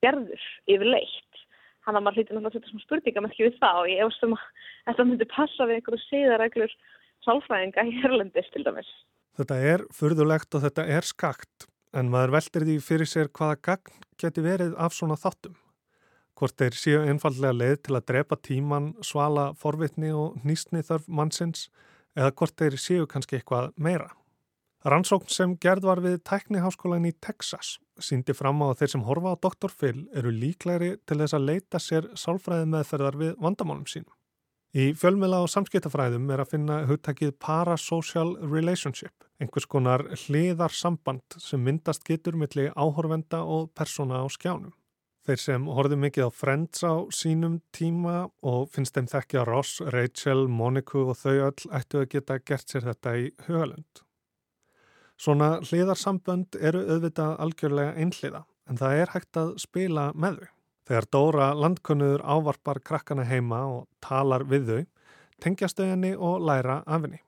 Speaker 5: gerður yfir leitt hann að maður hlýtir náttúrulega að setja svona spurningamerki við það og ég efast um að þetta myndi passa við einhverju síðareglur sálfræðinga í Herlendis til dæmis.
Speaker 1: Þetta er furðulegt og þetta er skakt en maður veldir því fyrir sér hvaða gagn geti verið af svona þáttum hvort þeir séu einfallega leið til að drepa tíman, svala forvitni og nýstni þörf mannsins eða hvort þeir séu kannski eitthvað meira. Rannsókn sem gerð var við tækniháskólan í Texas síndi fram á að þeir sem horfa á Dr. Phil eru líklæri til þess að leita sér sálfræði meðferðar við vandamálum sínum. Í fjölmjöla og samskiptafræðum er að finna hugtakið parasocial relationship, einhvers konar hliðarsamband sem myndast getur millir áhorvenda og persóna á skjánum. Þeir sem horfið mikið á Friends á sínum tíma og finnst þeim þekkja Ross, Rachel, Monica og þau öll ættu að geta gert sér þetta í hugalund. Svona hliðarsambönd eru auðvitað algjörlega einhliða en það er hægt að spila með þau. Þegar Dóra landkunnuður ávarpar krakkana heima og talar við þau, tengjast þau henni og læra af henni.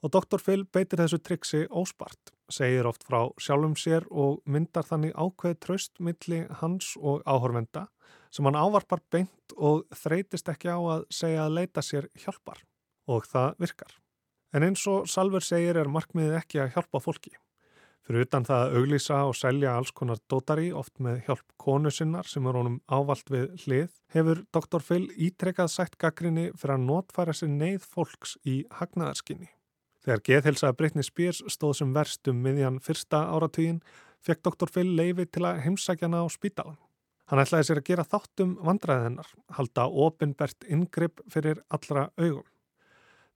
Speaker 1: Og Dr. Phil beitir þessu triksi óspart segir oft frá sjálfum sér og myndar þannig ákveð tröst milli hans og áhorfenda sem hann ávarpar beint og þreytist ekki á að segja að leita sér hjálpar og það virkar. En eins og Salver segir er markmiðið ekki að hjálpa fólki. Fyrir utan það að auglýsa og selja alls konar dótari oft með hjálp konu sinnar sem er honum ávalt við hlið hefur Dr. Phil ítrekkað sætt gaggrinni fyrir að notfæra sér neyð fólks í hagnaðarskinni. Þegar geðhelsa Britney Spears stóð sem verst um miðjan fyrsta áratugin fekk Dr. Phil leifi til að heimsækjana á spítalan. Hann ætlaði sér að gera þáttum vandræðinnar, halda ofinbert ingripp fyrir allra augum.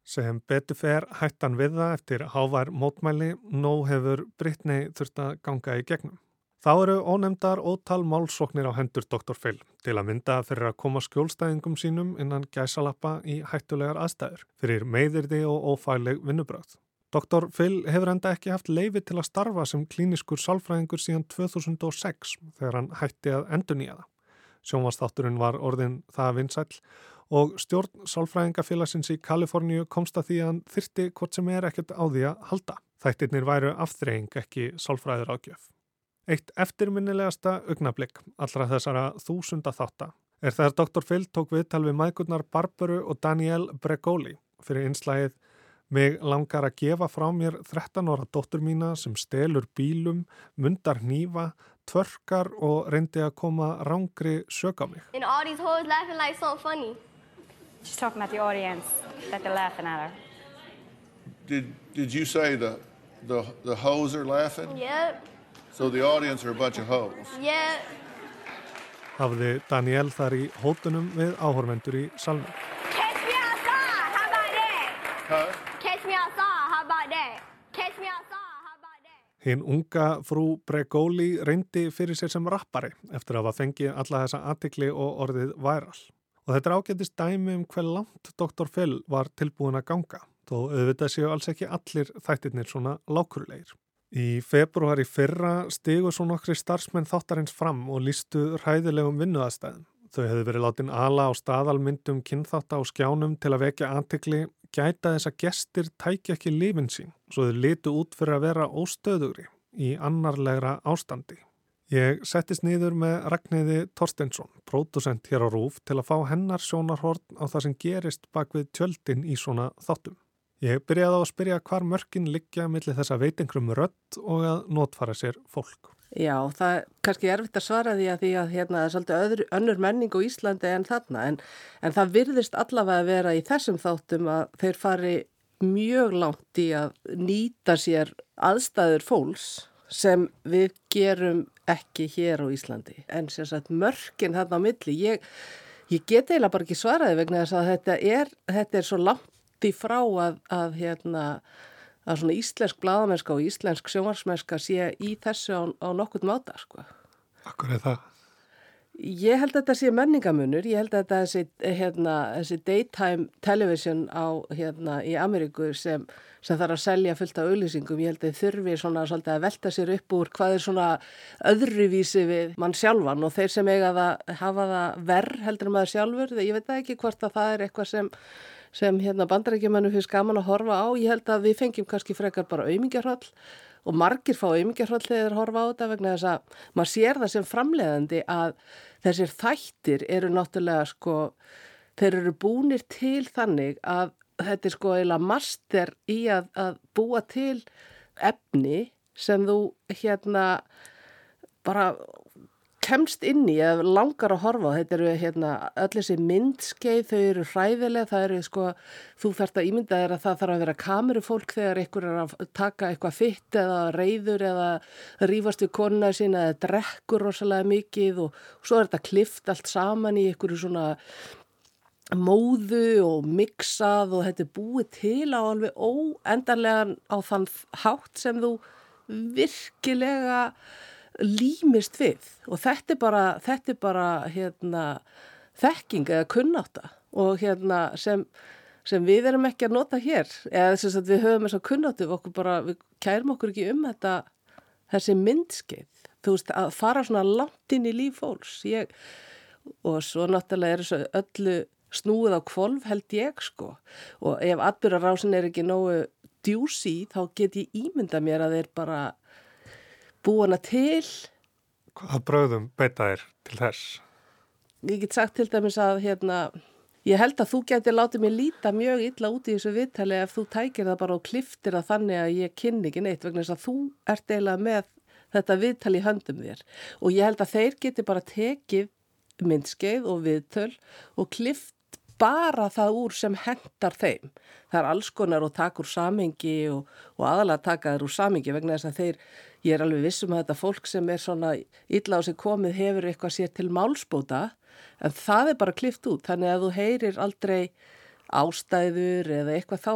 Speaker 1: Sem betur fer hættan við það eftir hávær mótmæli, nóg hefur Britney þurft að ganga í gegnum. Þá eru ónemdar ótal málsóknir á hendur Dr. Phil til að mynda fyrir að koma skjólstæðingum sínum innan gæsalappa í hættulegar aðstæður fyrir meðirði og ófæleg vinnubröð. Dr. Phil hefur enda ekki haft leifi til að starfa sem klíniskur sálfræðingur síðan 2006 þegar hann hætti að endur nýjaða. Sjónvastátturinn var orðin það vinsæl og stjórn sálfræðingafélagsins í Kaliforníu komst að því að hann þyrti hvort sem er ekkert á því að halda. Þættirnir væru afþreying ekki sálfræður ágjöf. Eitt eftirminnilegasta augnablík allra þessara þúsunda þátta er þegar Dr. Phil tók viðtal við maðgurnar Barbaru og Daniel Bregoli fyrir einslægið Mig langar að gefa frá mér 13 ára dóttur mína sem stelur bílum, mundar nýfa, tvörkar og reyndi að koma rángri sök á mig.
Speaker 9: And all these hoes laughing like something funny.
Speaker 10: She's talking about the audience, that they're laughing at her.
Speaker 8: Did, did you say the, the, the hoes are laughing?
Speaker 9: Yep,
Speaker 8: So the audience are a bunch of hoes?
Speaker 9: yep.
Speaker 1: Hafði Daniel þar í hótunum við áhorvendur í salnum.
Speaker 9: Catch me outside, how about that?
Speaker 8: Huh?
Speaker 9: Catch me outside, how about that? Catch me outside?
Speaker 1: Hinn unga frú Bregoli reyndi fyrir sér sem rappari eftir að hafa fengið alla þessa aðtikli og orðið væral. Og þetta er ágættist dæmi um hver langt Dr. Phil var tilbúin að ganga, þó auðvitað séu alls ekki allir þættirnir svona lákurulegir. Í februar í fyrra stigur svo nokkri starfsmenn þáttarins fram og lístu ræðilegum vinnuðastæðum. Þau hefðu verið látin ala á staðalmyndum kynþátt á skjánum til að vekja aðtikli, gæta þess að gestir tækja ekki lifin sín, svo þau litu út fyrir að vera óstöðugri í annarlegra ástandi. Ég settist niður með Ragnhiði Torstensson, pródusent hér á Rúf, til að fá hennar sjónarhorn á það sem gerist bak við tjöldin í svona þáttum. Ég byrjaði á að spyrja hvar mörkin liggja millir þessa veitingrum rött og að notfara sér fólk.
Speaker 11: Já, það er kannski erfitt að svara því að því að hérna það er svolítið öðru, önnur menning á Íslandi en þarna. En, en það virðist allavega að vera í þessum þáttum að þeir fari mjög langt í að nýta sér aðstæður fólks sem við gerum ekki hér á Íslandi. En sem sagt mörkin þarna á milli ég, ég get eiginlega bara ekki svaraði vegna þess að þetta er, þetta er svo langt í frá að, að hérna að svona íslensk bladamennska og íslensk sjónvarsmennska sé í þessu á, á nokkurt máta sko.
Speaker 1: Akkur er það?
Speaker 11: Ég held að þetta sé menningamunur, ég held að þetta sé hérna, þessi daytime television á hérna í Ameríku sem, sem þarf að selja fullt af auðlýsingum, ég held að þurfi svona svolítið að velta sér upp úr hvað er svona öðruvísi við mann sjálfan og þeir sem eiga það hafa það verð heldur maður sjálfur, ég veit ekki hvort að það er eitthvað sem sem hérna bandarækjumennu finnst gaman að horfa á. Ég held að við fengjum kannski frekar bara auðmingjarhroll og margir fá auðmingjarhroll þegar horfa á þetta vegna þess að maður sér það sem framleiðandi að þessir þættir eru náttúrulega sko, þeir eru búnir til þannig að þetta er sko eiginlega master í að, að búa til efni sem þú hérna bara kemst inn í eða langar að horfa. Þetta eru hérna öll þessi myndskeið, þau eru hræðilega, það eru sko, þú þarfst að ímynda þér að það þarf að vera kamerufólk þegar einhver er að taka eitthvað fitt eða reyður eða rýfast við konuna sína eða drekkur rosalega mikið og, og svo er þetta klift allt saman í einhverju svona móðu og mixað og þetta er búið til á alveg óendarlegan á þann hátt sem þú virkilega límist við. Og þetta er bara, þetta er bara hérna, þekking eða kunnáta og hérna, sem, sem við erum ekki að nota hér. Eða þess að við höfum þess að kunnáttu. Okkur bara, við kærum okkur ekki um þetta þessi myndskeið. Þú veist, að fara svona langt inn í líf fólks. Ég, og svo náttúrulega er þessu öllu snúið á kvolv held ég sko. Og ef atbyrjarásin er ekki nógu djúsi þá get ég ímynda mér að þeir bara búana til.
Speaker 1: Hvað bröðum beita þér til þess?
Speaker 11: Ég get sagt til dæmis að hérna, ég held að þú getur látið mér líta mjög illa út í þessu viðtali ef þú tækir það bara og kliftir það þannig að ég kynni ekki neitt vegna þess að þú ert eiginlega með þetta viðtali í höndum þér og ég held að þeir geti bara tekið myndskeið og viðtöl og klift bara það úr sem hendar þeim. Það er alls konar og takk úr samengi og, og aðalega taka þær úr samengi vegna þess að þeir, ég er alveg vissum að þetta fólk sem er svona illa á sig komið hefur eitthvað sér til málspóta en það er bara klift út þannig að þú heyrir aldrei ástæður eða eitthvað þá,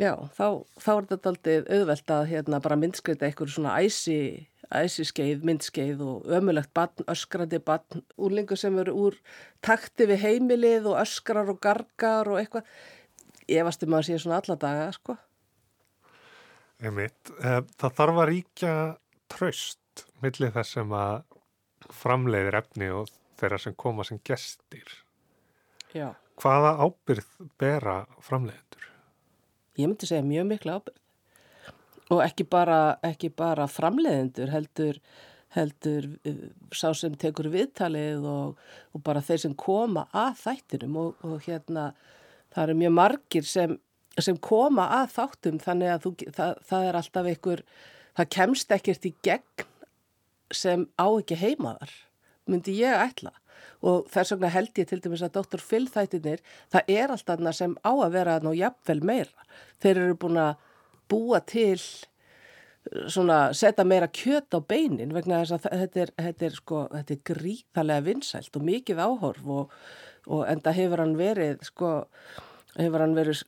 Speaker 11: já, þá, þá er þetta aldrei auðvelt að hérna bara myndskreita eitthvað svona æsi æsiskeið, myndskeið og ömulegt batn, öskrandi batn, úrlingu sem eru úr takti við heimilið og öskrar og gargar og eitthvað. Ég varst um að sé svona alla daga, sko.
Speaker 1: Einmitt. Eh, það þarf að ríkja tröst millir þess sem að framleiðir efni og þeirra sem koma sem gestir.
Speaker 11: Já.
Speaker 1: Hvaða ábyrð bera framleiðendur?
Speaker 11: Ég myndi segja mjög miklu ábyrð og ekki bara, ekki bara framleiðendur heldur, heldur uh, sá sem tekur viðtalið og, og bara þeir sem koma að þættinum og, og hérna það eru mjög margir sem, sem koma að þáttum þannig að þú, það, það er alltaf einhver, það kemst ekkert í gegn sem á ekki heimaðar, myndi ég ætla og þess vegna held ég til dæmis að Dr. Phil þættinir, það er alltaf þarna sem á að vera ná jafnvel meira. Þeir eru búin að búa til svona setja meira kjöt á beinin vegna þess að þetta er, þetta er sko, þetta er gríðarlega vinsælt og mikið áhorf og, og enda hefur hann verið sko, hefur hann verið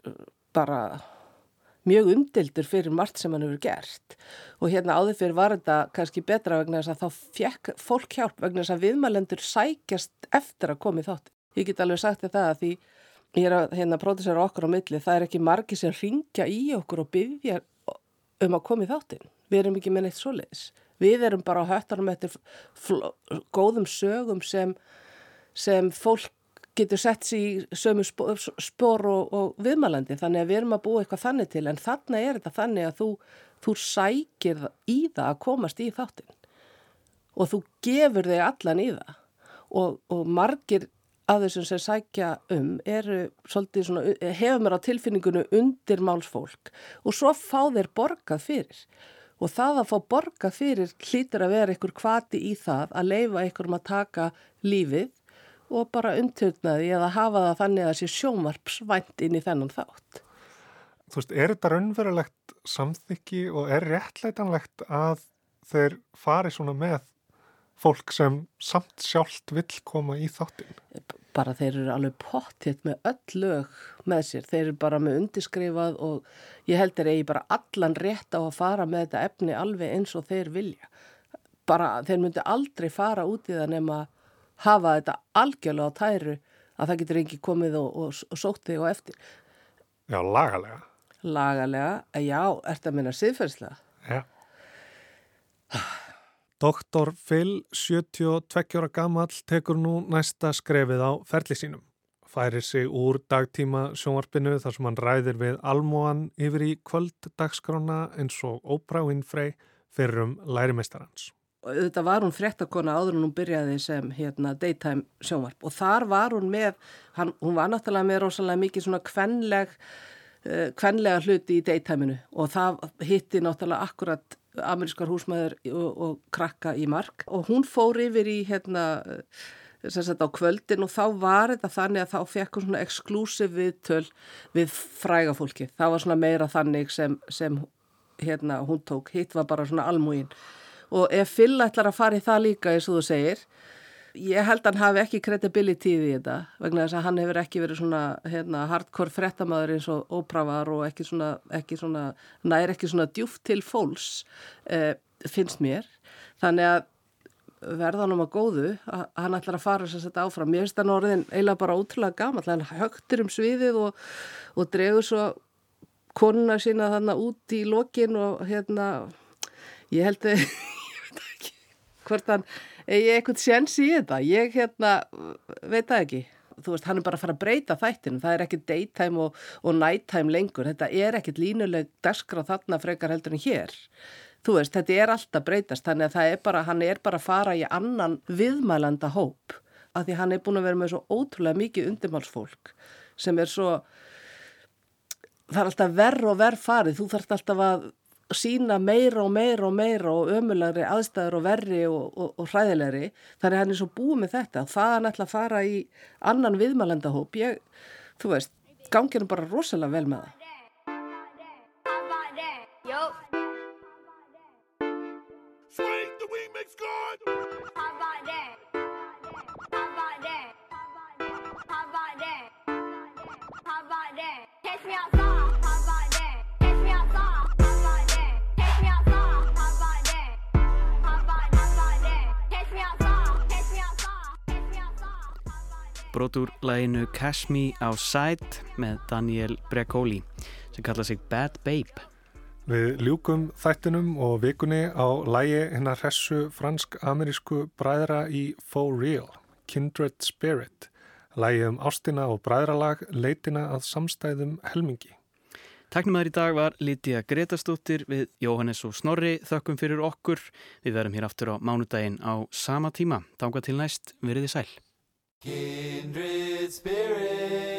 Speaker 11: bara mjög umdildur fyrir margt sem hann hefur gert og hérna áður fyrir var þetta kannski betra vegna þess að þá fekk fólk hjálp vegna þess að viðmælendur sækjast eftir að koma í þátt. Ég get alveg sagt þetta að því ég er að hérna pródusera okkur á milli, það er ekki margi sem ringja í okkur og byggja um að koma í þáttin. Við erum ekki með neitt svoleiðis. Við erum bara á höttanum eftir góðum sögum sem, sem fólk getur sett sér í sömu spór og, og viðmælandi. Þannig að við erum að búa eitthvað þannig til. En þannig er þetta þannig að þú, þú sækir í það að komast í þáttin og þú gefur þig allan í það. Og, og margir af þessum sem sækja um eru svolítið svona, hefur mér á tilfinningunu undir málsfólk. Og svo fá þeir borgað fyrir. Og það að fá borgað fyrir hlýtur að vera einhver kvati í það að leifa einhverjum að taka lífið og bara umtörnaði eða hafa það þannig að sé sjómarpsvænt inn í þennan þátt.
Speaker 1: Þú veist, er þetta raunverulegt samþykki og er réttleitanlegt að þeir fari svona með fólk sem samt sjálft vill koma í þáttin?
Speaker 11: Bara þeir eru alveg pottitt með öll lög með sér. Þeir eru bara með undiskrifað og ég held þeir eigi bara allan rétt á að fara með þetta efni alveg eins og þeir vilja. Bara þeir myndi aldrei fara út í það nema hafa þetta algjörlega á tæru að það getur ekki komið og, og, og sótt þig og eftir.
Speaker 1: Já, lagalega.
Speaker 11: Lagalega, eh, já, ert að minna siðferðslega.
Speaker 1: Já. Doktor Phil, 72 ára gammal, tekur nú næsta skrefið á ferli sínum. Færir sig úr dagtíma sjónvarpinu þar sem hann ræðir við almóan yfir í kvölddagsgrána eins og Oprah Winfrey fyrir um
Speaker 11: auðvitað var hún frektakona áður en hún byrjaði sem hérna daytime sjónvarp. Og þar var hún með, hann, hún var náttúrulega með rosalega mikið svona kvenleg, uh, kvenlega hluti í daytimeinu. Og það hitti náttúrulega akkurat amerískar húsmaður og, og krakka í mark. Og hún fór yfir í hérna sagt á kvöldin og þá var þetta þannig að þá fekk hún svona exklusív viðtöl við fræga fólki. Það var svona meira þannig sem, sem hérna hún tók, hitt var bara svona almúin og ef Phil ætlar að fara í það líka eins og þú segir ég held að hann hafi ekki credibility í þetta vegna þess að hann hefur ekki verið svona hérna, hardcore frettamæður eins og ópravar og ekki svona, ekki svona nær ekki svona djúft til fólks eh, finnst mér. Þannig að verðanum að góðu að hann ætlar að fara þess að setja áfram. Mér finnst það norðin eiginlega bara ótrúlega gaman hann högtir um sviðið og, og dregur svo konuna sína þannig út í lokin og hérna ég held að hvort hann eigi eitthvað séns í þetta. Ég hérna, veit það ekki. Þú veist, hann er bara að fara að breyta þættinu það er ekki daytime og, og nighttime lengur. Þetta er ekkit línuleg daskra þarna frekar heldur en hér. Þú veist, þetta er alltaf breytast. Þannig að er bara, hann er bara að fara í annan viðmælanda hóp af því hann er búin að vera með svo ótrúlega mikið undirmálsfólk sem er svo það er alltaf verð og verð farið, þú þarfst alltaf að sína meira og meira og meira og ömulagri aðstæður og verri og, og, og hræðilegri þannig að hann er svo búið með þetta það er náttúrulega að fara í annan viðmælendahóp ég, þú veist, ganginu bara rosalega vel með það Swing the wing
Speaker 2: brotur læginu Cash Me Outside með Daniel Brecoli sem kalla sig Bad Babe.
Speaker 1: Við ljúkum þættinum og vikunni á lægi hennar hressu fransk-amerísku bræðra í For Real, Kindred Spirit, lægi um ástina og bræðralag leitina að samstæðum helmingi.
Speaker 2: Teknumæður í dag var Lítiða Gretastóttir við Jóhannes og Snorri. Þökkum fyrir okkur. Við verum hér aftur á mánudaginn á sama tíma. Tánga til næst, veriði sæl. Kindred spirit